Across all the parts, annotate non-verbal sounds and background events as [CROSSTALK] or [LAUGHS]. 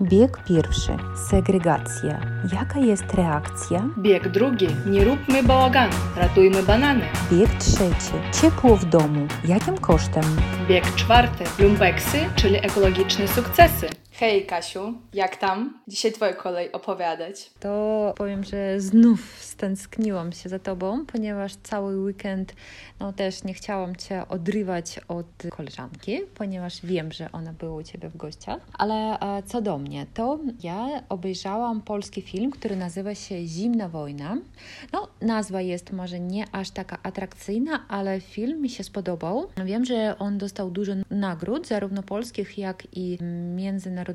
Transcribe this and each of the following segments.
Bieg pierwszy. Segregacja. Jaka jest reakcja? Bieg drugi. Nie róbmy bałaganu. Ratujmy banany. Bieg trzeci. Ciepło w domu. Jakim kosztem? Bieg czwarty. Lumpeksy, czyli ekologiczne sukcesy. Hej Kasiu, jak tam? Dzisiaj twoja kolej opowiadać. To powiem, że znów stęskniłam się za tobą, ponieważ cały weekend no też nie chciałam cię odrywać od koleżanki, ponieważ wiem, że ona była u ciebie w gościach. Ale co do mnie, to ja obejrzałam polski film, który nazywa się Zimna wojna. No, nazwa jest może nie aż taka atrakcyjna, ale film mi się spodobał. Wiem, że on dostał dużo nagród, zarówno polskich, jak i międzynarodowych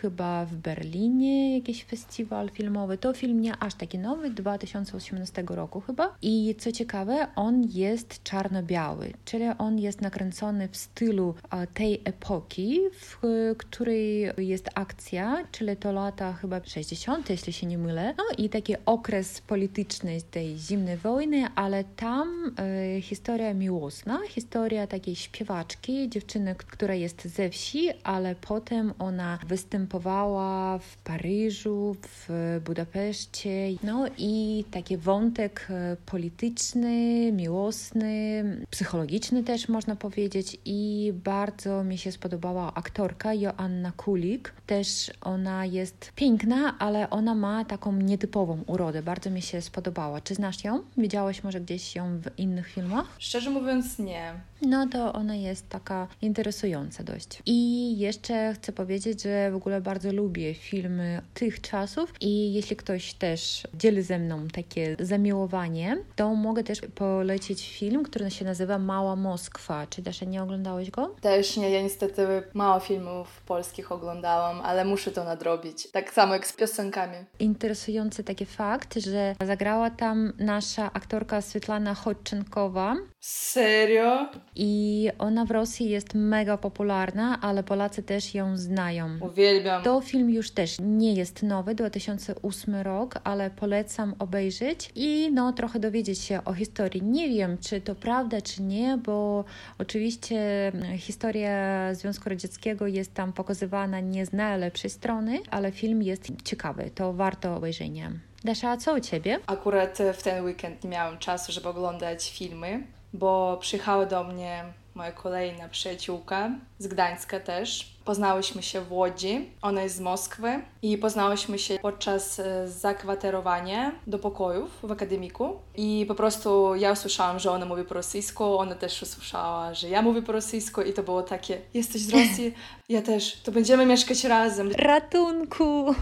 chyba w Berlinie jakiś festiwal filmowy. To film nie aż taki nowy, 2018 roku chyba. I co ciekawe, on jest czarno-biały, czyli on jest nakręcony w stylu tej epoki, w której jest akcja, czyli to lata chyba 60., jeśli się nie mylę. No i taki okres polityczny tej zimnej wojny, ale tam e, historia miłosna, historia takiej śpiewaczki, dziewczyny, która jest ze wsi, ale potem ona występowała w Paryżu, w Budapeszcie. No i taki wątek e, polityczny, miłosny, psychologiczny też można powiedzieć i bardzo mi się spodobała aktorka Joanna Kulik. Też ona jest piękna, ale ona ma taką nietypową urodę. Bardzo mi się spodobała. Czy znasz ją? Widziałaś może gdzieś ją w innych filmach? Szczerze mówiąc nie. No to ona jest taka interesująca dość. I jeszcze chcę powiedzieć, że w ogóle bardzo lubię filmy tych czasów i jeśli ktoś też dzieli ze mną takie zamiłowanie, to mogę też polecić film, który się nazywa Mała Moskwa. Czy też nie oglądałeś go? Też nie, ja niestety mało filmów polskich oglądałam, ale muszę to nadrobić. Tak samo jak z piosenkami. Interesujący taki fakt, że zagrała tam nasza aktorka Svetlana Chodczynkowa. Serio? I ona w Rosji jest mega popularna, ale Polacy też ją znają. Uwielbiam. To film już też nie jest nowy, 2008 rok, ale polecam obejrzeć i no trochę dowiedzieć się o historii. Nie wiem, czy to prawda, czy nie, bo oczywiście historia Związku Radzieckiego jest tam pokazywana nie z najlepszej strony, ale film jest ciekawy, to warto obejrzenia. Dasza, a co u Ciebie? Akurat w ten weekend nie miałam czasu, żeby oglądać filmy, bo przyjechała do mnie moja kolejna przyjaciółka z Gdańska też. Poznałyśmy się w Łodzi, ona jest z Moskwy i poznałyśmy się podczas e, zakwaterowania do pokojów w akademiku i po prostu ja usłyszałam, że ona mówi po rosyjsku, ona też usłyszała, że ja mówię po rosyjsku i to było takie, jesteś z Rosji, [LAUGHS] ja też, to będziemy mieszkać razem. Ratunku!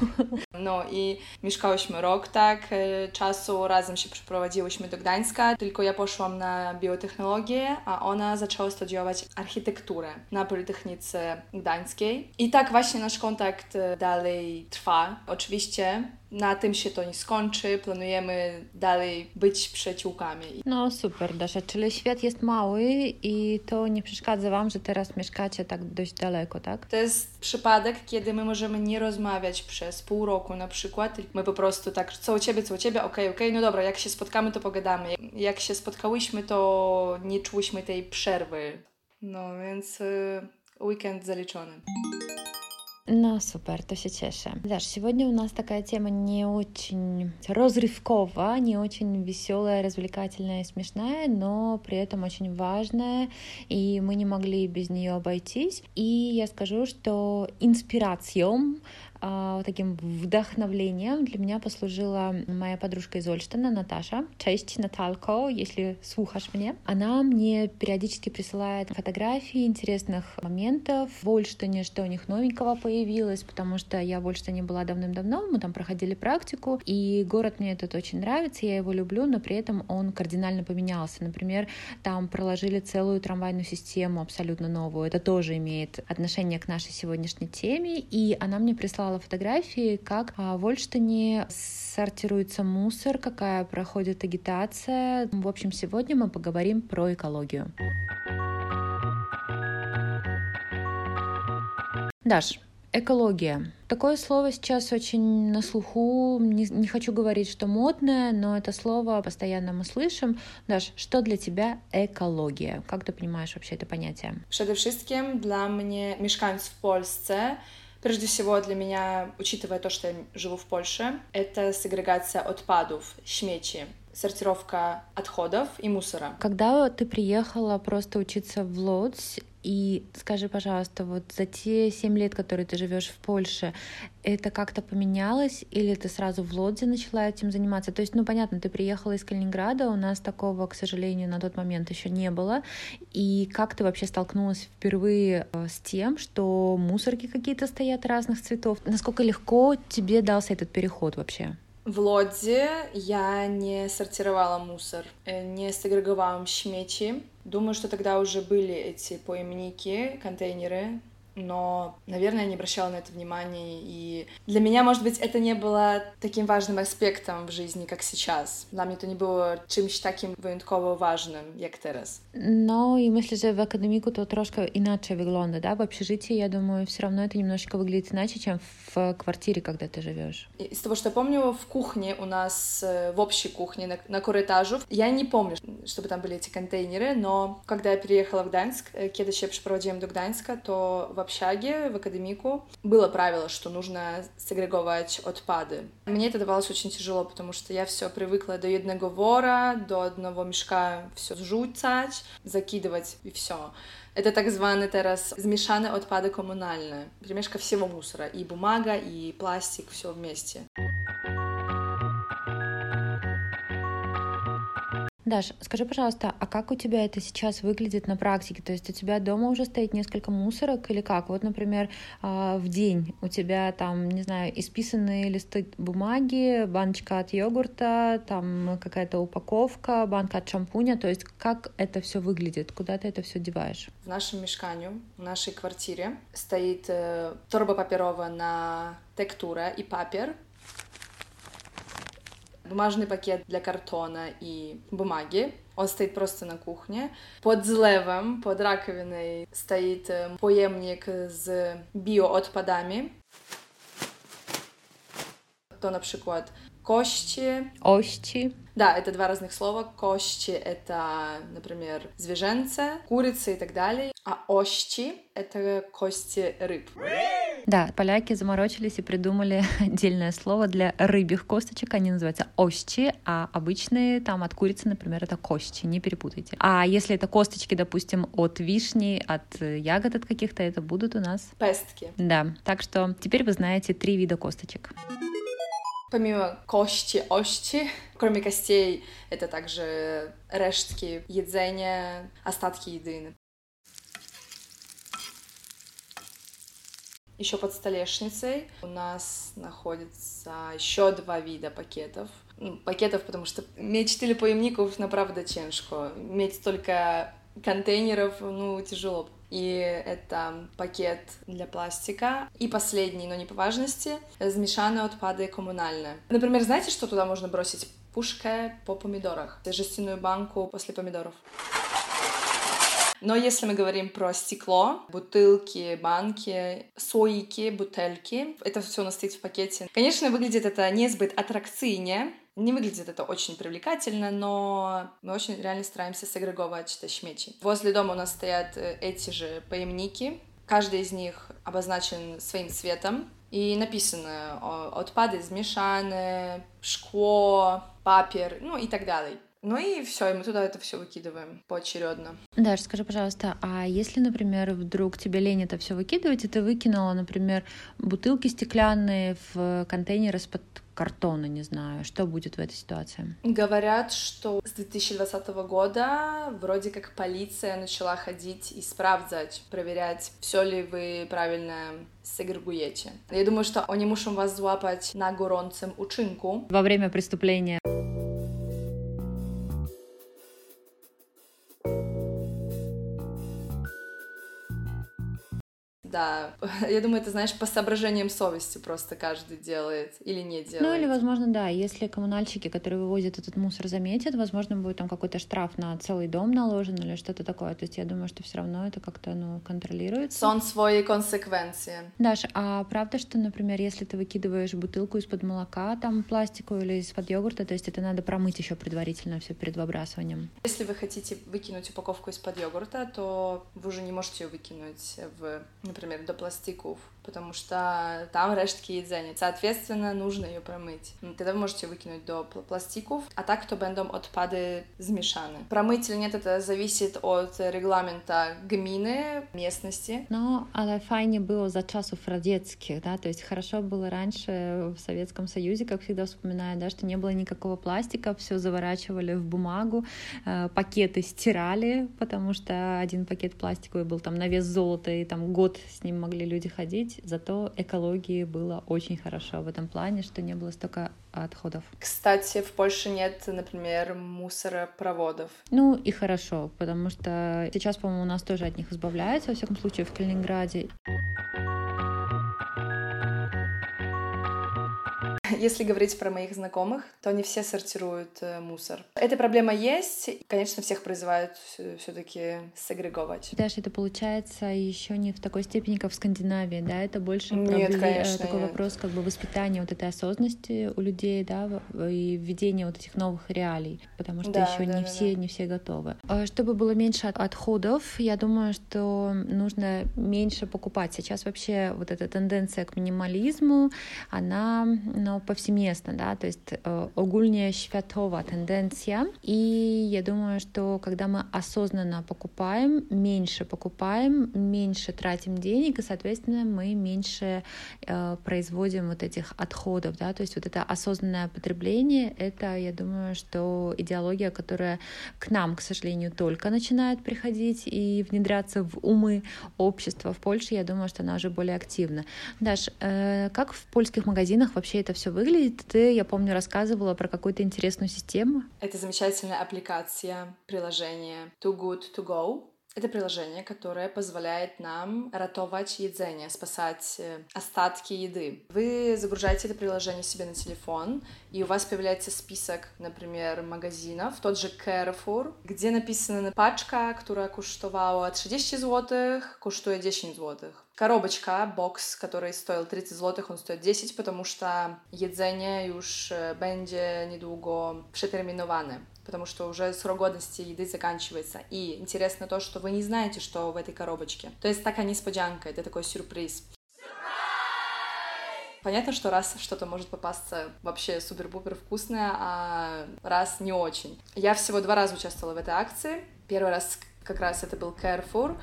No i mieszkałyśmy rok tak e, czasu, razem się przeprowadziłyśmy do Gdańska, tylko ja poszłam na biotechnologię, a ona zaczęła studiować architekturę na Politechnice Gdańskiej. I tak właśnie nasz kontakt e, dalej trwa. Oczywiście na tym się to nie skończy. Planujemy dalej być przyjaciółkami. No super, Dasza, czyli świat jest mały i to nie przeszkadza Wam, że teraz mieszkacie tak dość daleko, tak? To jest przypadek, kiedy my możemy nie rozmawiać przez pół roku na przykład. My po prostu tak, co u Ciebie, co u Ciebie, okej, okay, okej, okay, no dobra, jak się spotkamy, to pogadamy. Jak się spotkałyśmy, to nie czułyśmy tej przerwy. No więc y, weekend zaliczony. Ну, супер, то się cieszę. Даш, сегодня у нас такая тема не очень разрывковая, не очень веселая, развлекательная смешная, но при этом очень важная, и мы не могли без нее обойтись. И я скажу, что инспирацией таким вдохновлением для меня послужила моя подружка из Ольштена, Наташа. Честь, Наталко, если слушаешь мне. Она мне периодически присылает фотографии интересных моментов в Ольштене, что у них новенького появилось, потому что я в Ольштене была давным-давно, мы там проходили практику, и город мне этот очень нравится, я его люблю, но при этом он кардинально поменялся. Например, там проложили целую трамвайную систему абсолютно новую. Это тоже имеет отношение к нашей сегодняшней теме, и она мне прислала прислала фотографии, как в Ольштине сортируется мусор, какая проходит агитация. В общем, сегодня мы поговорим про экологию. Даш, Экология. Такое слово сейчас очень на слуху. Не, не хочу говорить, что модное, но это слово постоянно мы слышим. Даш, что для тебя экология? Как ты понимаешь вообще это понятие? Przede wszystkim dla mnie, mieszkając w Polsce, Прежде всего для меня, учитывая то, что я живу в Польше, это сегрегация отпадов, śmieci сортировка отходов и мусора. Когда ты приехала просто учиться в Лодзь, и скажи, пожалуйста, вот за те семь лет, которые ты живешь в Польше, это как-то поменялось, или ты сразу в Лодзе начала этим заниматься? То есть, ну, понятно, ты приехала из Калининграда, у нас такого, к сожалению, на тот момент еще не было. И как ты вообще столкнулась впервые э, с тем, что мусорки какие-то стоят разных цветов? Насколько легко тебе дался этот переход вообще? В Лодзе я не сортировала мусор, э, не сегреговала śmieci. Думаю, что тогда уже были эти поимники, контейнеры, но, наверное, я не обращала на это внимания, и для меня, может быть, это не было таким важным аспектом в жизни, как сейчас. Dla mnie to nie było czymś takim wyjątkowo ważnym, jak teraz. No и myślę, że w akademiku to troszkę inaczej wygląda, да? В общежитии, я думаю, все равно это немножечко выглядит иначе, чем в квартире, когда ты живешь. Из того, что я помню, в кухне у нас, э, в общей кухне на, на коридажу, я не помню, чтобы там были эти контейнеры, но когда я переехала в Гданьск, kiedy się przeprowadziłem do Gdańska, to в общаге, в академику, было правило, что нужно сегреговать отпады. Мне это давалось очень тяжело, потому что я все привыкла до одного вора, до одного мешка все зрzucać, закидывать и все. Это так званые teraz zmieszane odpady komunalne. Перемешка всего мусора. И бумага, и пластик, все вместе. Даш, скажи, пожалуйста, а как у тебя это сейчас выглядит на практике? То есть у тебя дома уже стоит несколько мусорок или как? Вот, например, а, в день у тебя там, не знаю, исписанные листы бумаги, баночка от йогурта, там какая-то упаковка, банка от шампуня. То есть как это все выглядит? Куда ты это все деваешь? В нашем мешканию, в нашей квартире стоит э, торба папирова на текстура и папер, бумажный пакет для картона и бумаги. Он стоит просто на кухне. Под злевом, под раковиной стоит поемник с биоотпадами. То, на przykład, kości. Ości. Да, это два разных слова. Кости — это, например, zwierzęce, курицы и так далее. А ощи — это кости рыб. Да, поляки заморочились и придумали [LAUGHS] отдельное слово для рыбьих косточек. Они называются ощи, а обычные там от курицы, например, это кости, не перепутайте. А если это косточки, допустим, от вишни, от ягод от каких-то, это будут у нас... Пестки. Да, так что теперь вы знаете три вида косточек. Помимо кости, ощи, кроме костей, это также рештки jedzenia, остатки еды. Еще под столешницей у нас находится еще два вида пакетов. Ну, пакетов, потому что иметь четыре поемников, направда, ciężko. Иметь столько контейнеров, ну, тяжело. И это пакет для пластика. И последний, но не по важности, смешанные отпады коммунальные. Например, знаете, что туда можно бросить? Пушка по помидорах. Жестяную банку после помидоров. Но если мы говорим про стекло, бутылки, банки, сойки, бутельки, это все у нас стоит в пакете. Конечно, выглядит это не сбыт аттракционе, не выглядит это очень привлекательно, но мы очень реально стараемся сегреговать śmieci. Возле дома у нас стоят э, эти же поемники. Каждый из них обозначен своим цветом. И написано отпады смешаны, шкло, папер, ну и так далее. Ну и все, и мы туда это все выкидываем поочередно. Даш, скажи, пожалуйста, а если, например, вдруг тебе лень это все выкидывать, и ты выкинула, например, бутылки стеклянные в контейнер из-под картона, не знаю, что будет в этой ситуации? Говорят, что с 2020 года вроде как полиция начала ходить и справdzać, проверять, все ли вы правильно сегрегуете. Я думаю, что они muszą вас зłapać на gorącym uczynku. Во время преступления. Да, [LAUGHS] я думаю, это, знаешь, по соображениям совести просто каждый делает или не делает. Ну или, возможно, да, если коммунальщики, которые вывозят этот мусор, заметят, возможно, будет там какой-то штраф на целый дом наложен или что-то такое. То есть я думаю, что все равно это как-то ну, контролируется. Сон свои консеквенции. Даша, а правда, что, например, если ты выкидываешь бутылку из-под молока, там пластиковую или из-под йогурта, то есть это надо промыть еще предварительно все перед выбрасыванием? Если вы хотите выкинуть упаковку из-под йогурта, то вы уже не можете ее выкинуть в, например, до пластиков потому что там рештки jedzenia. Соответственно, нужно ее промыть. Тогда вы можете выкинуть до пластиков, а так то będą odpady zmieszane. Промыть или нет, это зависит от регламента гмины, местности. No, ale fajnie było za czasów radzieckich, да, то есть хорошо было раньше в Советском Союзе, как всегда вспоминаю, да, что не было никакого пластика, все заворачивали в бумагу, э, пакеты стирали, потому что один пакет пластиковый был там на вес золота, и там год с ним могли люди ходить, зато экологии было очень хорошо в этом плане, что не было столько отходов. Кстати, в Польше нет, например, мусоропроводов. Ну и хорошо, потому что сейчас, по-моему, у нас тоже от них избавляются, во всяком случае, в Калининграде. [LAUGHS] Если говорить про моих знакомых, то они все сортируют э, мусор. Эта проблема есть. Конечно, всех призывают все-таки сегреговать. Даже это получается еще не в такой степени, как в Скандинавии, да? Это больше нет, проблем, конечно, такой нет. вопрос как бы воспитания вот этой осознанности у людей, да, и введения вот этих новых реалий, потому что Да, еще да, не да, все да. не все готовы. А Чтобы было меньше от- отходов, я думаю, что нужно меньше покупать. Сейчас вообще вот эта тенденция к минимализму, она ну, повсеместна, да, то есть э, ogólnie światowa тенденция. И я думаю, что когда мы осознанно покупаем, меньше покупаем, меньше тратим денег, и, соответственно, мы меньше э, производим вот этих отходов, да, то есть вот это осознанное потребление, это, я думаю, что идеология, которая к нам, к сожалению, только начинает приходить и внедряться в умы общества. В Польше, я думаю, что она уже более активна. Даш, э, как в польских магазинах вообще это все выглядит? Ты, я помню, рассказывала про какую-то интересную систему. Это замечательная аппликация, приложение Too Good To Go. Это приложение, которое позволяет нам ратовать jedzenie, спасать э, остатки еды. Вы загружаете это приложение себе на телефон, и у вас появляется список, например, магазинов, тот же Carrefour, где написана пачка, которая коштовала 30 злотых, коштует 10 злотых. Коробочка, бокс, который стоил 30 zł, on стоит 10, потому что jedzenie już będzie niedługo przeterminowane, потому что уже срок годности еды заканчивается. И интересно то, что вы не знаете, что в этой коробочке. То есть такая несподянка, это такой сюрприз. Понятно, что раз что-то может попасться вообще супер-пупер вкусное, а раз не очень. Я всего два раза участвовала в этой акции. Первый раз как раз это был Carrefour,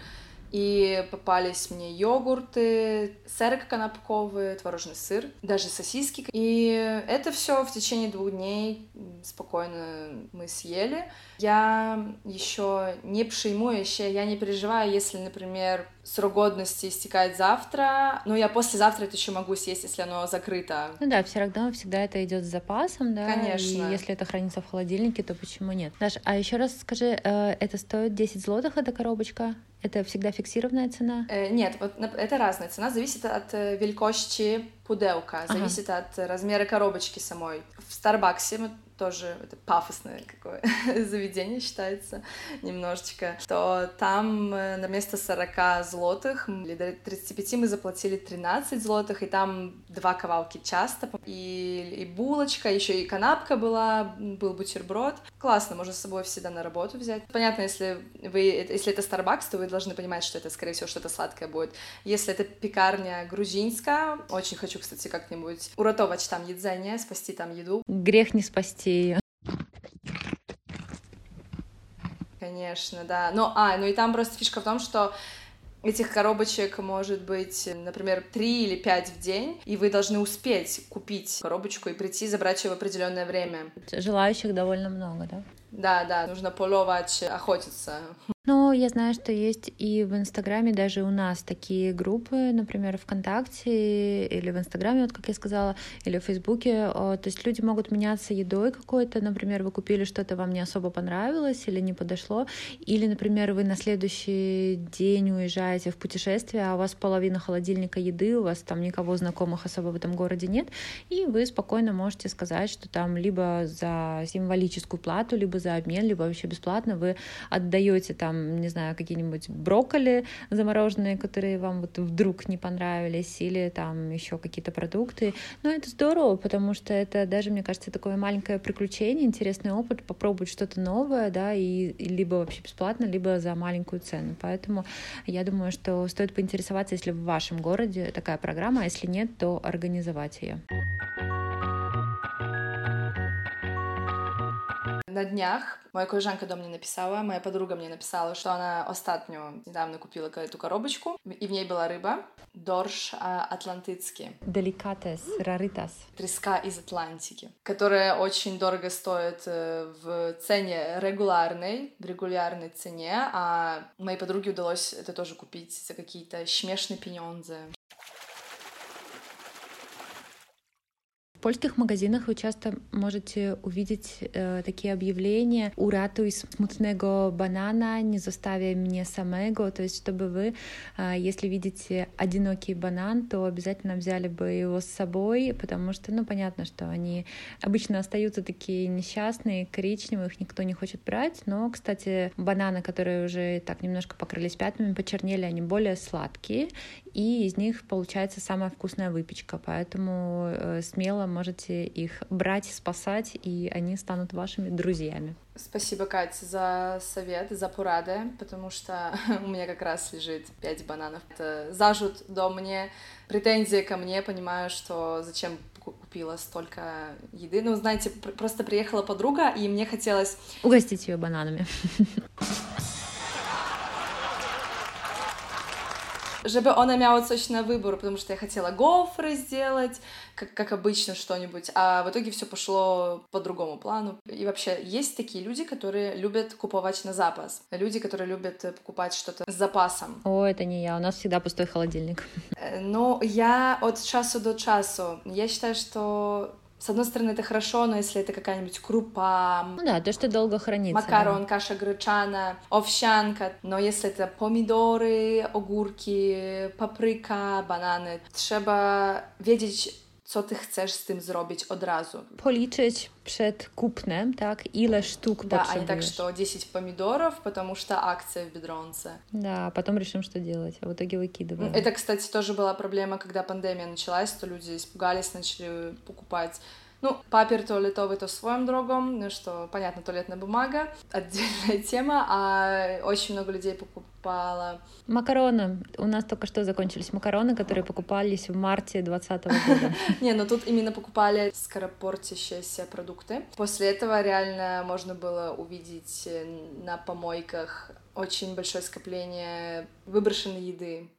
и попались мне йогурты, сырок канапковый, творожный сыр, даже сосиски. И это все в течение двух дней спокойно мы съели. Я еще не еще, я не переживаю, если, например, срок годности истекает завтра, но я послезавтра это еще могу съесть, если оно закрыто. Ну да, все равно всегда это идет с запасом, да. Конечно. И если это хранится в холодильнике, то почему нет? Даш, а еще раз скажи, э, это стоит 10 злотых, эта коробочка? Это всегда фиксированная цена? Э, Нет, вот это разная цена, зависит от э, великости пуделка, Ага. зависит от размера коробочки самой. В Старбаксе мы тоже это пафосное какое [LAUGHS] заведение считается немножечко, то там э, на место 40 злотых или до 35 мы заплатили 13 злотых, и там два кавалки часто, и, и булочка, еще и канапка была, был бутерброд. Классно, можно с собой всегда на работу взять. Понятно, если вы, если это Starbucks, то вы должны понимать, что это, скорее всего, что-то сладкое будет. Если это пекарня грузинская, очень хочу, кстати, как-нибудь уротовать там jedzenie, спасти там еду. Грех не спасти ее. Конечно, да. Но, а, ну и там просто фишка в том, что этих коробочек может быть, например, три или пять в день, и вы должны успеть купить коробочку и прийти забрать ее в определенное время. Желающих довольно много, да? Да, да, нужно половать, охотиться. Но я знаю, что есть и в Инстаграме даже у нас такие группы, например, ВКонтакте или в Инстаграме, вот как я сказала, или в Фейсбуке. О, То есть люди могут меняться едой какой-то, например, вы купили что-то, вам не особо понравилось или не подошло, или, например, вы на следующий день уезжаете в путешествие, а у вас половина холодильника еды, у вас там никого знакомых особо в этом городе нет, и вы спокойно можете сказать, что там либо за символическую плату, либо за обмен, либо вообще бесплатно вы отдаете там, не знаю, какие-нибудь брокколи замороженные, которые вам вот вдруг не понравились, или там еще какие-то продукты. Но это здорово, потому что это даже, мне кажется, такое маленькое приключение, интересный опыт, попробовать что-то новое, да, и, и либо вообще бесплатно, либо за маленькую цену. Поэтому я думаю, что стоит поинтересоваться, если в вашем городе такая программа, а если нет, то организовать ее. На днях моя koleżanka do mnie napisała, moja podruga mnie napisała, że ona ostatnio niedawno kupiła эту коробочку, и в ней была рыба, дорж атлантический. Деликатес, раритас. Треска из Атлантики, которая очень дорого стоит в цене регулярной, в регулярной цене, а моей подруге удалось это тоже купить за какие-то смешные пенёнзы. Польских магазинах вы часто можете увидеть э, такие объявления. «Уратуй смутного банана, не заставя меня самого», то есть чтобы вы, э, если видите одинокий банан, то обязательно взяли бы его с собой, потому что, ну, понятно, что они обычно остаются такие несчастные, коричневые, их никто не хочет брать, но, кстати, бананы, которые уже так немножко покрылись пятнами, почернели, они более сладкие, и из них получается самая вкусная выпечка, поэтому э, смело можете их брать, спасать, и они станут вашими друзьями. Спасибо, Катя, за совет, за порады, потому что [LAUGHS] у меня как раз лежит 5 бананов. Это зажут до мне, претензии ко мне, понимаю, что зачем купила столько еды. Ну, знаете, просто приехала подруга, и мне хотелось... Угостить ее бананами. [LAUGHS] żeby ona miała coś na wybór, потому что я хотела гофры сделать, как, как обычно что-нибудь, а в итоге все пошло по другому плану. И вообще есть такие люди, которые любят куповать на запас, люди, которые любят покупать что-то с запасом. О, это не я, у нас всегда пустой холодильник. Ну, я от часу до часу. Я считаю, что с одной стороны, это хорошо, но если это какая-нибудь крупа... Ну да, то, что долго хранится. Макарон, да. каша гречана, овсянка. Но если это помидоры, огурки, паприка, бананы, trzeba wiedzieć, co ty chcesz z tym zrobić od razu. Policzyć przed kupnem, tak, ile sztuk да, а не так, что 10 помидоров, потому что акция в Бедронце. Да, потом решим, что делать, а в итоге выкидываем. Это, кстати, тоже была проблема, когда пандемия началась, то люди испугались, начали покупать ну, папер туалетовый то своим другом, ну что, понятно, туалетная бумага, отдельная тема, а очень много людей покупало. Макароны. У нас только что закончились макароны, которые покупались в марте 2020 года. [LAUGHS] Не, ну тут именно покупали скоропортящиеся продукты. После этого реально можно было увидеть на помойках очень большое скопление выброшенной еды.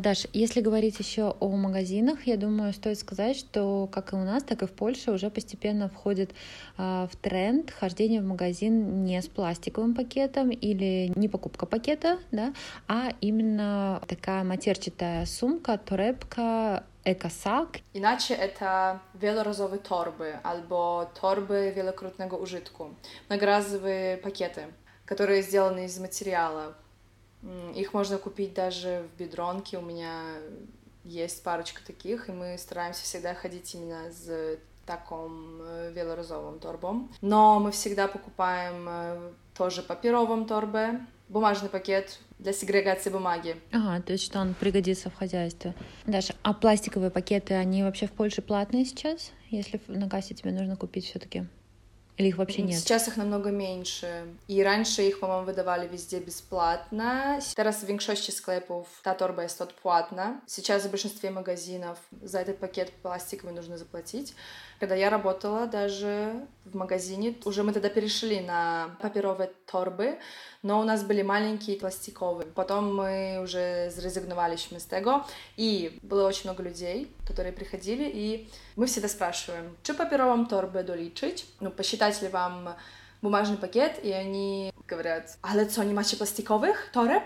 Даш, если говорить еще о магазинах, я думаю, стоит сказать, что как и у нас, так и в Польше уже постепенно входит э, в тренд хождение в магазин не с пластиковым пакетом или не покупка пакета, да, а именно такая матерчатая сумка, торепка, ekosак. Inaczej это wielorazowe torby albo torby wielokrotnego użytku, многоразовые пакеты, которые сделаны из материала, их можно купить даже в бедронке. У меня есть парочка таких, и мы стараемся всегда ходить именно с таком э, велорозовым торбом. Но мы всегда покупаем э, тоже папировом торбе, бумажный пакет для сегрегации бумаги. Ага, то есть что он пригодится в хозяйстве. Даша, а пластиковые пакеты, они вообще в Польше платные сейчас, если на кассе тебе нужно купить все таки или их вообще нет? Сейчас их намного меньше. И раньше их, по-моему, выдавали везде бесплатно. Teraz w większości sklepów ta torba jest odpłatna. Сейчас в большинстве магазинов за этот пакет пластиковый нужно заплатить. Когда я работала даже в магазине, уже мы тогда перешли на папировые торбы, но у нас были маленькие пластиковые. Потом мы уже зрезигновались с tego и было очень много людей, которые приходили, и мы всегда спрашиваем, czy papierową torbę doliczyć? Ну, посчитать ли вам бумажный пакет, и они говорят, ale co, nie macie plastikowych toreb?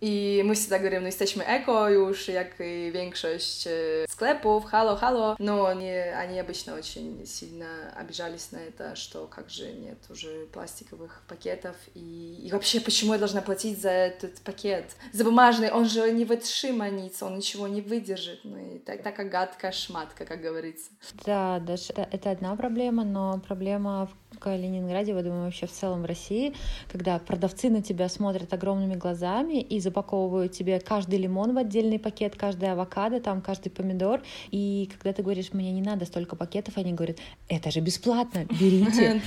I my всегда говорим, no jesteśmy eko już, jak i większość sklepów, halo, halo. No они, они обычно очень сильно обижались на это, что как же нет уже пластиковых пакетов. И, и вообще, почему я должна платить за этот пакет? За бумажный, он же не вытршиманится, он ничего не выдержит. Ну и так, такая гадкая шматка, как говорится. Да, даже это одна проблема, но проблема в Ленинграде, я думаю, вообще в целом в России, когда продавцы на тебя смотрят огромными глазами и запаковывают тебе каждый лимон в отдельный пакет, каждый авокадо, там каждый помидор. И когда ты говоришь, мне не надо столько пакетов, они говорят, это же бесплатно, [LAUGHS] берите.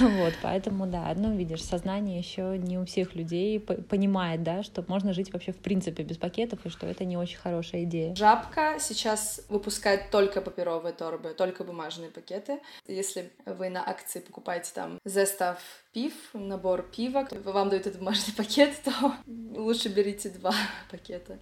Вот, поэтому, да, ну, видишь, сознание еще не у всех людей понимает, да, что можно жить вообще в принципе без пакетов, и что это не очень хорошая идея. Жабка сейчас выпускает только папировые торбы, только бумажные пакеты. Если вы на акции покупаете там зестав пив, набор пива, вам дают этот бумажный пакет, [LAUGHS] то лучше берите два [LAUGHS] пакета.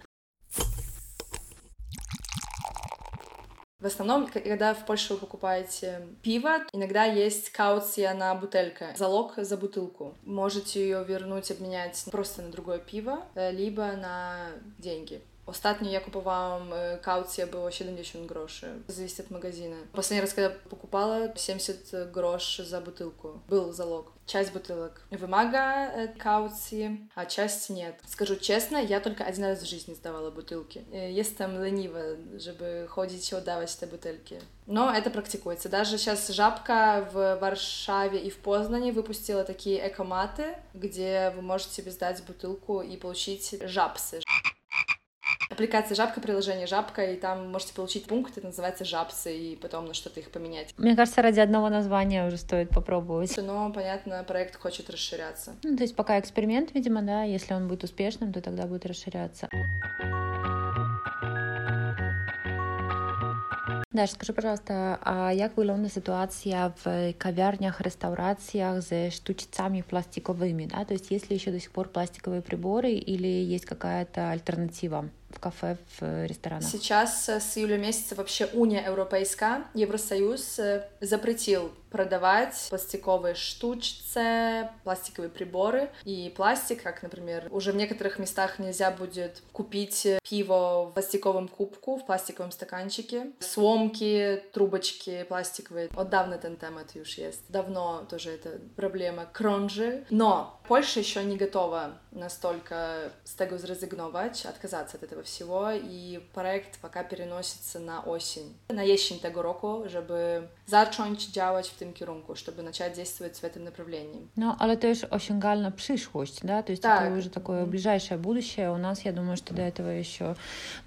В основном, когда в Польше вы покупаете пиво, иногда есть кауция на бутылка, залог за бутылку. Можете ее вернуть, обменять просто на другое пиво, э, либо на деньги. Ostatnio ja kupowałam kaucję, było 70 groszy. Зависит от магазина. Последний раз, когда покупала, 70 groszy за бутылку. Был залог. Часть бутылок выmaga кауции, а часть нет. Скажу честно, я только один раз в жизни сдавала бутылки. Jestem leniwa, żeby chodzić i oddawać te butelki. Но это практикуется. Даже сейчас Жабка в Варшаве и в Познане выпустила такие экоматы, где вы можете себе сдать бутылку и получить жабсы. Аппликация Жабка, приложение Жабка, и там можете получить пункт, это называется Жабсы, и потом на что-то их поменять. Мне кажется, ради одного названия уже стоит попробовать. Но, понятно, проект хочет расширяться. Ну, то есть пока эксперимент, видимо, да, если он будет успешным, то тогда будет расширяться. Даша, скажи, пожалуйста, а як wygląda sytuacja в кавярнях, реставрациях с штучцами пластиковыми, да? То есть есть ли еще до сих пор пластиковые приборы или есть какая-то альтернатива? Кафе, в ресторанах? Сейчас э, с июля месяца вообще Уния Европейская, Евросоюз э, запретил продавать пластиковые штучцы, пластиковые приборы и пластик, как, например, уже в некоторых местах нельзя будет купить пиво в пластиковом кубку, в пластиковом стаканчике, сломки, трубочки пластиковые. Вот давно ten temat już есть. Давно тоже это проблема кронжи. Но Польша еще не готова настолько с tego zrezygnować, отказаться от этого всего, и проект пока переносится на осень. На jesień tego roku, żeby zacząć działać w tym kierunku, żeby начать действовать в этом направлении. Ну, ale to już osiągalna przyszłość, да? То есть так. это уже такое ближайшее будущее. У нас, я думаю, что до этого еще,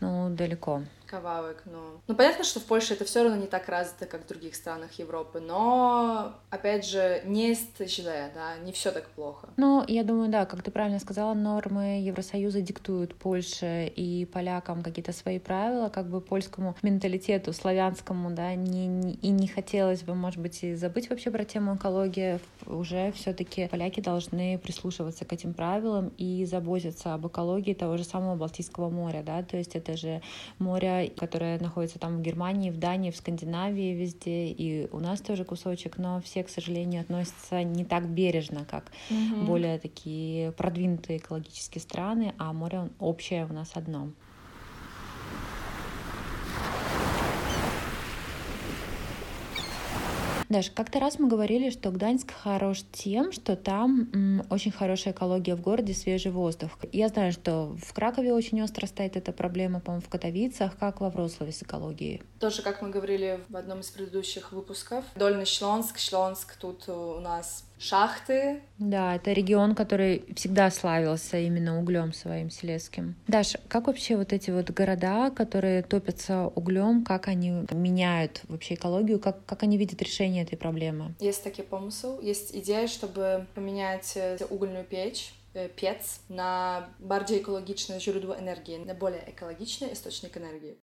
ну, далеко кавалок, но... Ну, понятно, что в Польше это все равно не так развито, как в других странах Европы, но, опять же, не зле, да, не все так плохо. Ну, я думаю, да, как ты правильно сказала, нормы Евросоюза диктуют Польше и полякам какие-то свои правила, как бы польскому менталитету, славянскому, да, не, не, и не хотелось бы, может быть, и забыть вообще про тему экологии, уже все-таки поляки должны прислушиваться к этим правилам и заботиться об экологии того же самого Балтийского моря, да, то есть это же море которая находится там в Германии, в Дании, в Скандинавии везде, и у нас тоже кусочек, но все, к сожалению, относятся не так бережно, как угу. более такие продвинутые экологические страны, а море общее у нас одно. Даша, как-то раз мы говорили, что Гданьск хорош тем, что там м, очень хорошая экология в городе, свежий воздух. Я знаю, что в Кракове очень остро стоит эта проблема, по-моему, в Катовицах. Как во Вроцлаве с экологией? Тоже, как мы говорили в одном из предыдущих выпусков, Дольный Шлонск, Шлонск тут у нас шахты. Да, это регион, который всегда славился именно углем своим селезским. Даша, как вообще вот эти вот города, которые топятся углем, как они меняют вообще экологию, как, как они видят решение этой проблемы? Есть такой помысл, есть идея, чтобы поменять э, угольную печь э, пец на более экологичное źródło энергии, на более экологичный источник энергии.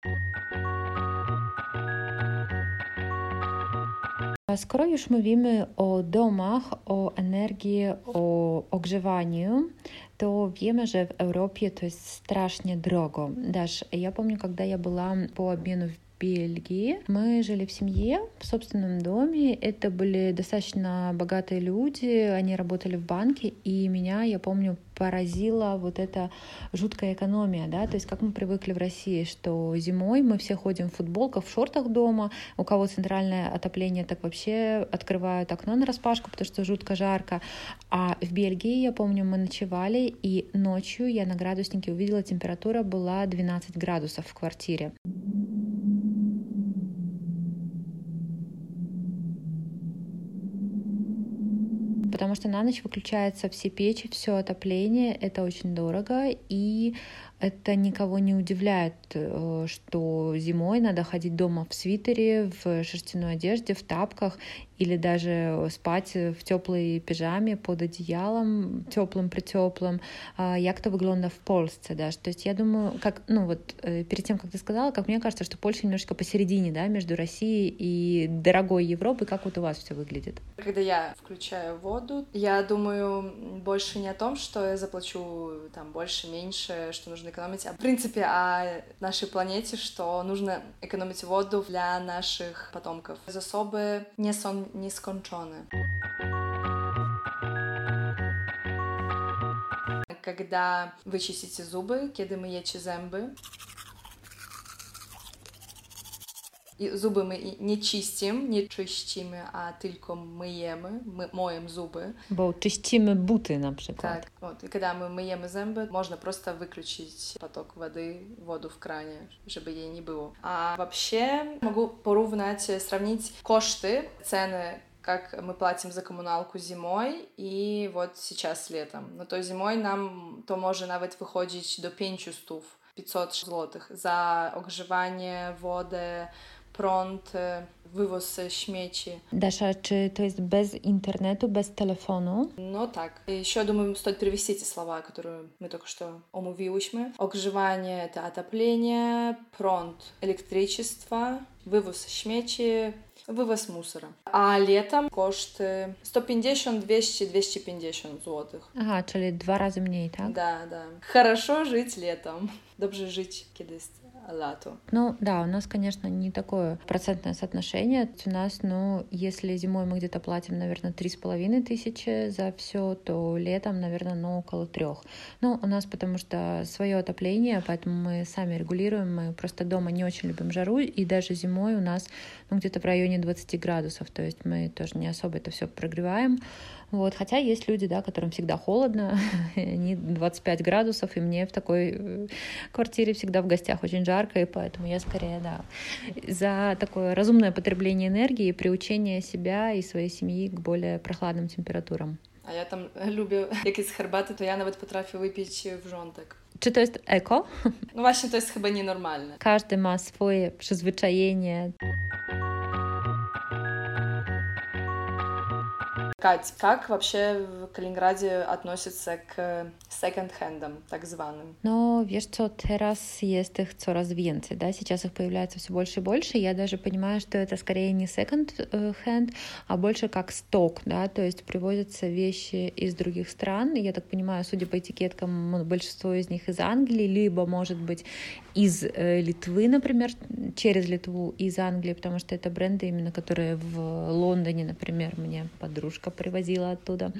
Skoro już mówimy o domach, o energii, o ogrzewaniu, to wiemy, że w Europie to jest strasznie drogo. Dasz, ja pamiętam, когда я была по обмену в Бельгии. Мы жили в семье, в собственном доме. Это были достаточно богатые люди, они работали в банке, и меня, я помню, поразила вот эта жуткая экономия, да, то есть как мы привыкли в России, что зимой мы все ходим в футболках, в шортах дома, у кого центральное отопление, так вообще открывают окно на распашку, потому что жутко жарко, а в Бельгии, я помню, мы ночевали, и ночью я на градуснике увидела, температура была 12 градусов в квартире. Потому что на ночь выключаются все печи, все отопление, это очень дорого, и это никого не удивляет, э, что зимой надо ходить дома в свитере, в шерстяной одежде, в тапках или даже спать в теплой пижаме под одеялом, теплым притеплым, як то выглядно в Польсце, да, то есть я думаю, как, ну вот э, перед тем, как ты сказала, как мне кажется, что Польша немножко посередине, да, между Россией и дорогой Европой, как вот у вас все выглядит? Когда я включаю воду, я думаю больше не о том, что я заплачу там больше, меньше, что нужно экономить, а в принципе о нашей планете, что нужно экономить воду для наших потомков. Засобы не są nieskończone. Когда вы чистите зубы, kiedy myjecie zęby, I zuby my nie czystimy, nie czyścimy, a tylko myjemy, my, mojem zuby. Bo czyścimy buty na przykład. Tak, вот. И когда мы myjemy zęby, можно просто выключить поток воды, воду в кране, чтобы ей не было. А вообще могу поровнять, сравнить кошты, цены как мы платим за коммуналку зимой и вот сейчас летом. Ну то зимой нам то może nawet wychodzić do 500 500 zł za ogrzewanie, wodę, prąd, wywóz śmieci. Dasza, czy to jest bez internetu, bez telefonu? No tak. Еще, думаю, стоит привести эти слова, которые мы только что омówiliśmy. Ogrzewanie — это отопление, prąd — электричество, вывоз śmieci, вывоз мусора. А летом кошты 150, 200, 250 złotych. Aha, czyli dwa razy mniej, tak? Да, да. Хорошо жить летом. Dobrze żyć, kiedy jest лату. Ну да, у нас, конечно, не такое процентное соотношение. У нас, ну, если зимой мы где-то платим, наверное, три с половиной тысячи за все, то летом, наверное, ну, около трех. Ну, у нас потому что свое отопление, поэтому мы сами регулируем, мы просто дома не очень любим жару, и даже зимой у нас, ну, где-то в районе 20 градусов, то есть мы тоже не особо это все прогреваем. Вот, хотя есть люди, да, которым всегда холодно, [LAUGHS] они 25 градусов, и мне в такой э, квартире всегда в гостях очень жарко, и поэтому я скорее, да, за такое разумное потребление энергии и приучение себя и своей семьи к более прохладным температурам. А я там люблю якісь herbaty, to ja nawet potrafię wypić wrzątek. Czy to jest eko? No właśnie, to jest chyba nienormalne. Każdy ma swoje przyzwyczajenie. Кать, как вообще в Калининграде относятся к секонд-хендам, так званым? Но, wiesz co, teraz jest их coraz więcej, да, сейчас их появляется все больше и больше, я даже понимаю, что это скорее не секонд-хенд, а больше как сток, да, то есть привозятся вещи из других стран, я так понимаю, судя по этикеткам, большинство из них из Англии, либо, может быть, из э, Литвы, например, через Литву из Англии, потому что это бренды именно, которые в Лондоне, например, мне подружка привозила оттуда.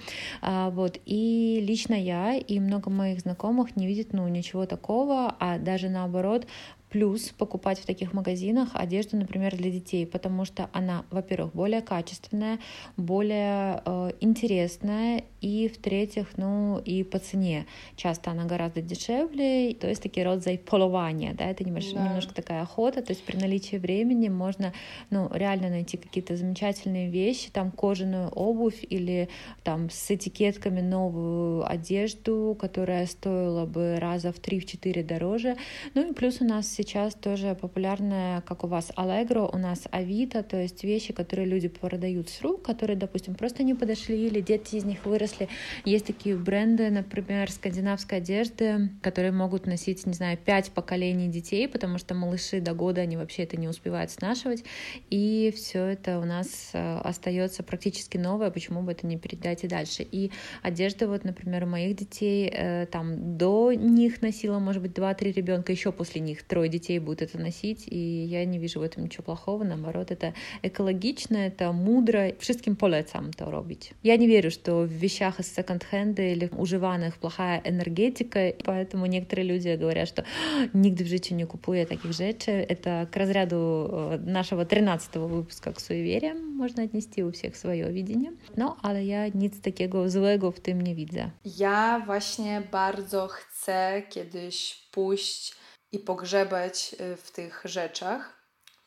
А, вот. И лично я и много моих знакомых не видят ну, ничего такого, а даже наоборот Плюс покупать в таких магазинах одежду, например, для детей, потому что она, во-первых, более качественная, более э, интересная, и в-третьих, ну и по цене. Часто она гораздо дешевле, то есть такие род полования, да, это немножко, да. немножко такая охота, то есть при наличии времени можно, ну, реально найти какие-то замечательные вещи, там кожаную обувь или там с этикетками новую одежду, которая стоила бы раза в 3-4 дороже. Ну и плюс у нас сейчас тоже популярная, как у вас, Allegro, у нас Авито, то есть вещи, которые люди продают с рук, которые, допустим, просто не подошли, или дети из них выросли. Есть такие бренды, например, скандинавской одежды, которые могут носить, не знаю, пять поколений детей, потому что малыши до года, они вообще это не успевают снашивать, и все это у нас э, остается практически новое, почему бы это не передать и дальше. И одежда, вот, например, у моих детей, э, там, до них носила, может быть, два-три ребенка, еще после них трое детей будет это носить, и я не вижу в этом ничего плохого, наоборот, это экологично, это мудро, wszystkim polecam to robić. Я не верю, что в вещах из секонд-хенда или уживаних плохая энергетика, поэтому некоторые люди говорят, что нигде в жизни не купую таких rzeczy. Это к разряду нашего 13 выпуска к суевериям можно отнести у всех свое видение. No, ale ja nic takiego złego w tym nie widzę. Ja właśnie bardzo chcę kiedyś pójść i pogrzebać y, w tych rzeczach.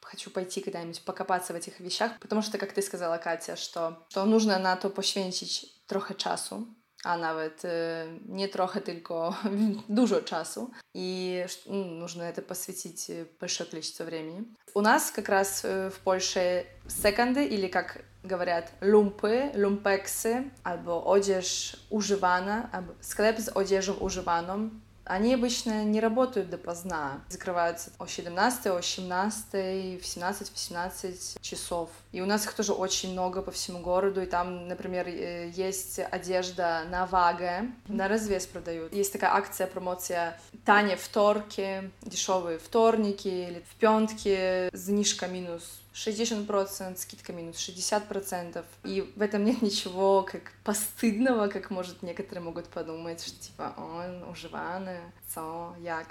хочу пойти когда-нибудь покопаться в этих вещах, потому что, как ты сказала, Катя, что, что нужно на то poświęcić trochę czasu, a nawet nie trochę, tylko dużo czasu. И нужно это посвятить большое количество времени. У нас как раз в Польше секонды, или как говорят, lumpy, lumpexy, albo odzież używana, albo sklep z odzieżą używaną, Они обычно не работают допоздна. Закрываются о 17, о 17, в 17-18 часов. И у нас их тоже очень много по всему городу. И там, например, есть одежда на ваге, на развес продают. Есть такая акция, промоция Таня вторки, дешевые вторники или в пентке, знижка минус 60%, скидка минус 60%. И в этом нет ничего как постыдного, как, может, некоторые могут подумать, что типа, он уживаны, co, як.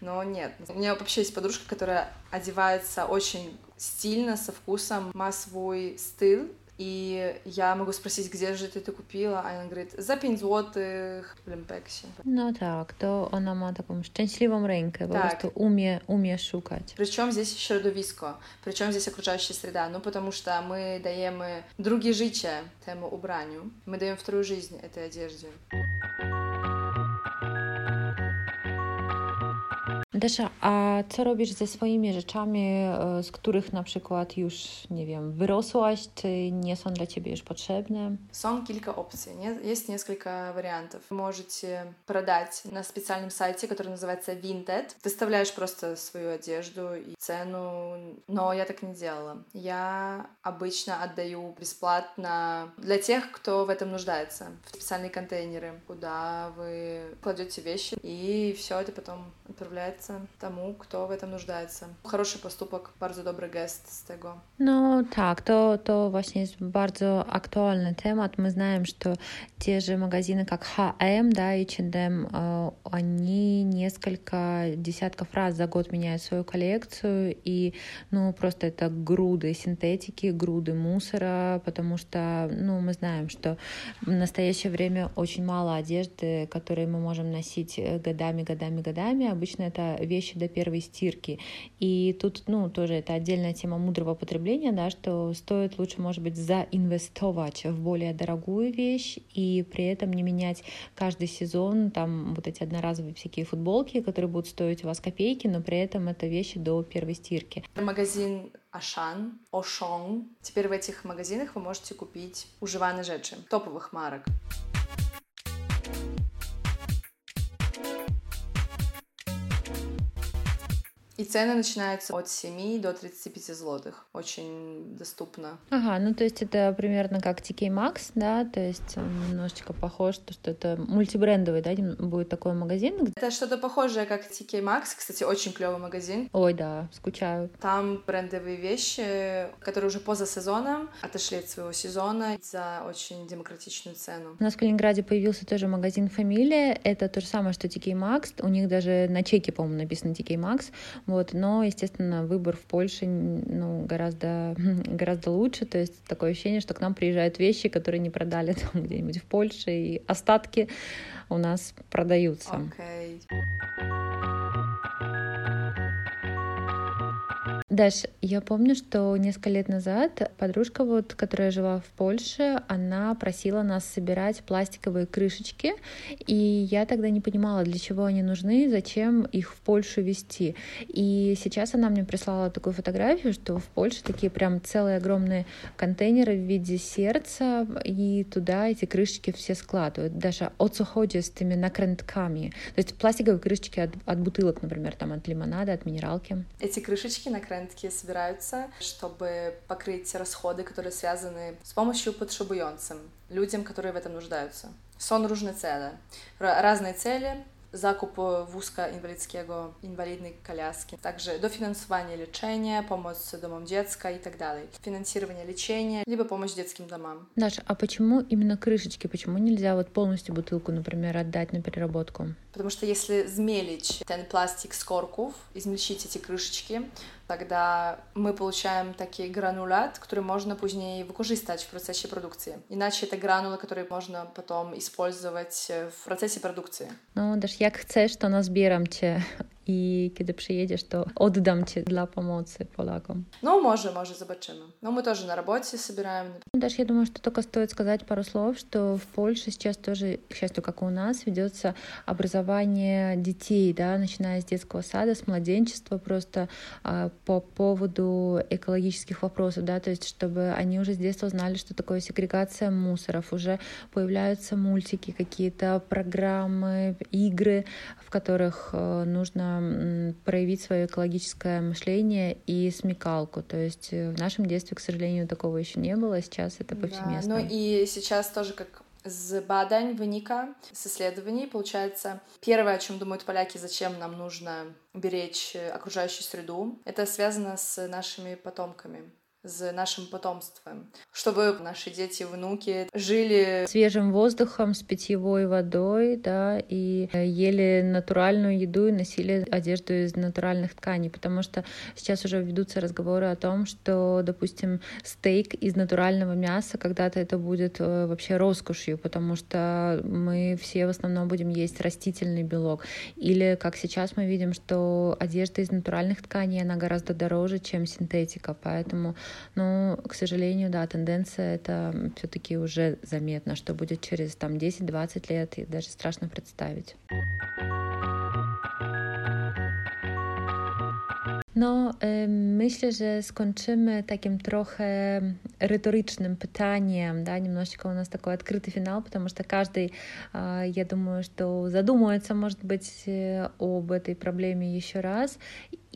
Но нет. У меня вообще есть подружка, которая одевается очень стильно, со вкусом, ma свой стиль, и я могу спросить, где же ты это купила, а она говорит, за 5 złotych w Limpeksie. No tak, to ona ma taką szczęśliwą rękę, po tak. prostu umie, умеет шукать. Причем здесь środowisko, причем здесь окружающая среда, ну потому что мы даем другие życie temu ubraniu, мы даем вторую жизнь этой одежде. Desza, a co robisz ze swoimi rzeczami, e, z których na przykład już, nie wiem, wyrosłaś, czy nie są dla ciebie już potrzebne? Są kilka opcji, jest несколько вариантов. Можете продать на специальном сайте, который называется Vinted. Выставляешь просто свою одежду и цену, но я так не делала. Я обычно отдаю бесплатно для тех, кто в этом нуждается, в специальные контейнеры, куда вы кладете вещи, и все это потом pomagające temu, kto w этом нуждается. Хороший поступок, bardzo dobry gest z tego. No tak, to, to właśnie jest bardzo aktualny temat. Мы знаем, что те же магазины, как H&M, да, и H&M, они несколько десятков раз за год меняют свою коллекцию, и, ну, просто это груды синтетики, груды мусора, потому что, ну, мы знаем, что в настоящее время очень мало одежды, которые мы можем носить годами, годами, годами. Обычно это вещи до первой стирки. И тут, ну, тоже это отдельная тема мудрого потребления, да, что стоит лучше, может быть, заинвестовать в более дорогую вещь и при этом не менять каждый сезон там вот эти одноразовые всякие футболки, которые будут стоить у вас копейки, но при этом это вещи до первой стирки. Магазин Ашан, Ошон. Теперь в этих магазинах вы можете купить уживанные rzeczy, топовых марок. И цены начинаются от 7 до 35 злотых. Очень доступно. Ага, ну то есть это примерно как TK Maxx, да? То есть немножечко похож, то, что это мультибрендовый, да, будет такой магазин? Это что-то похожее, как TK Maxx. Кстати, очень клевый магазин. Ой, да, скучаю. Там брендовые вещи, которые уже поза сезоном, отошли от своего сезона за очень демократичную цену. У нас в Калининграде появился тоже магазин «Фамилия». Это то же самое, что TK Maxx. У них даже на чеке, по-моему, написано TK Maxx. Вот, но, естественно, выбор в Польше ну, гораздо, [LAUGHS] гораздо лучше. То есть такое ощущение, что к нам приезжают вещи, которые не продали [LAUGHS] там где-нибудь в Польше, и остатки у нас продаются. Okay. Даш, я помню, что несколько лет назад подружка, вот, которая жила в Польше, она просила нас собирать пластиковые крышечки, и я тогда не понимала, для чего они нужны, зачем их в Польшу везти. И сейчас она мне прислала такую фотографию, что в Польше такие прям целые огромные контейнеры в виде сердца, и туда эти крышечки все складывают. Даже от суходи с этими накрентками. То есть пластиковые крышечки от, от бутылок, например, там от лимонада, от минералки. Эти крышечки накрентками клиентки собираются, чтобы покрыть расходы, которые связаны с помощью потребуjącym, людям, которые в этом нуждаются. Są różne cele, разные цели, zakup wózka inwalidzkiego, inwalidnej коляски, также дофинансование лечения, помощь домам dziecka и так далее, финансирование лечения, либо помощь детским домам. Даша, а почему именно крышечки? Почему нельзя вот полностью бутылку, например, отдать на переработку? Потому что если змелить ten пластик с корков, измельчить эти крышечки, тогда мы получаем такие гранулят, которые можно позднее wykorzystać в процессе продукции. Иначе это гранулы, которые можно потом использовать в процессе продукции. Ну, Dasz, jak chcesz, to nazbieram cię i kiedy przyjedziesz, to oddam cię dla pomocy Polakom. Ну, może, może, zobaczymy. Но мы тоже на работе собираем. Даже я думаю, что только стоит сказать пару слов, что в Польше сейчас тоже, к счастью, как и у нас, ведется образование детей, да, начиная с детского сада, с младенчества, просто а, по поводу экологических вопросов, да, то есть чтобы они уже с детства знали, что такое сегрегация мусоров, уже появляются мультики, какие-то программы, игры, в которых э, нужно проявить свое экологическое мышление и смекалку. То есть э, в нашем детстве, к сожалению, такого еще не было, сейчас это повсеместно. Да, ну и сейчас тоже как с бадань выника, с исследований, получается, первое, о чем думают поляки, зачем нам нужно беречь э, окружающую среду, это связано с нашими потомками с нашим потомством, чтобы наши дети, внуки жили свежим воздухом, с питьевой водой, да, и ели натуральную еду и носили одежду из натуральных тканей, потому что сейчас уже ведутся разговоры о том, что, допустим, стейк из натурального мяса когда-то это будет э, вообще роскошью, потому что мы все в основном будем есть растительный белок. Или, как сейчас мы видим, что одежда из натуральных тканей, она гораздо дороже, чем синтетика, поэтому но, к сожалению, да, тенденция это все-таки уже заметно, что будет через там 10-20 лет, и даже страшно представить. No, myślę, że skończymy takim trochę риторичным pytaniem, да, немножечко у нас такой открытый финал, потому что каждый, я думаю, что задумается, может быть, об этой проблеме еще раз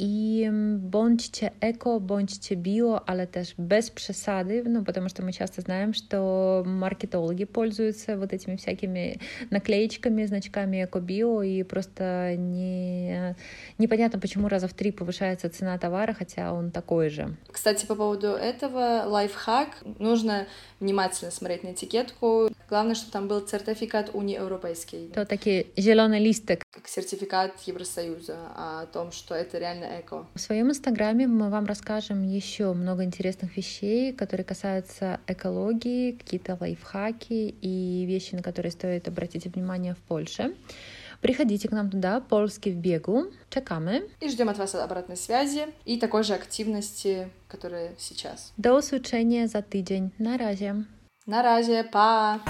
i bądźcie eko, bądźcie bio, ale też без przesady, ну, потому что мы часто знаем, что маркетологи пользуются вот этими всякими наклеечками, значками эко-био, и просто не, непонятно, почему раза в три повышается цена товара, хотя он такой же. Кстати, по поводу этого, лайфхак, нужно внимательно смотреть на этикетку. Главное, чтобы там был сертификат униевропейский. То такие зеленый листик. Как сертификат Евросоюза о том, что это реально эко. В своем инстаграме мы вам расскажем еще много интересных вещей, которые касаются экологии, какие-то лайфхаки и вещи, на которые стоит обратить внимание в Польше. Приходите к нам туда, Польский в бегу. Czekamy. И ждем от вас обратной связи и такой же активности, которая сейчас. До usłyszenia za tydzień. Na razie. Na razie, pa!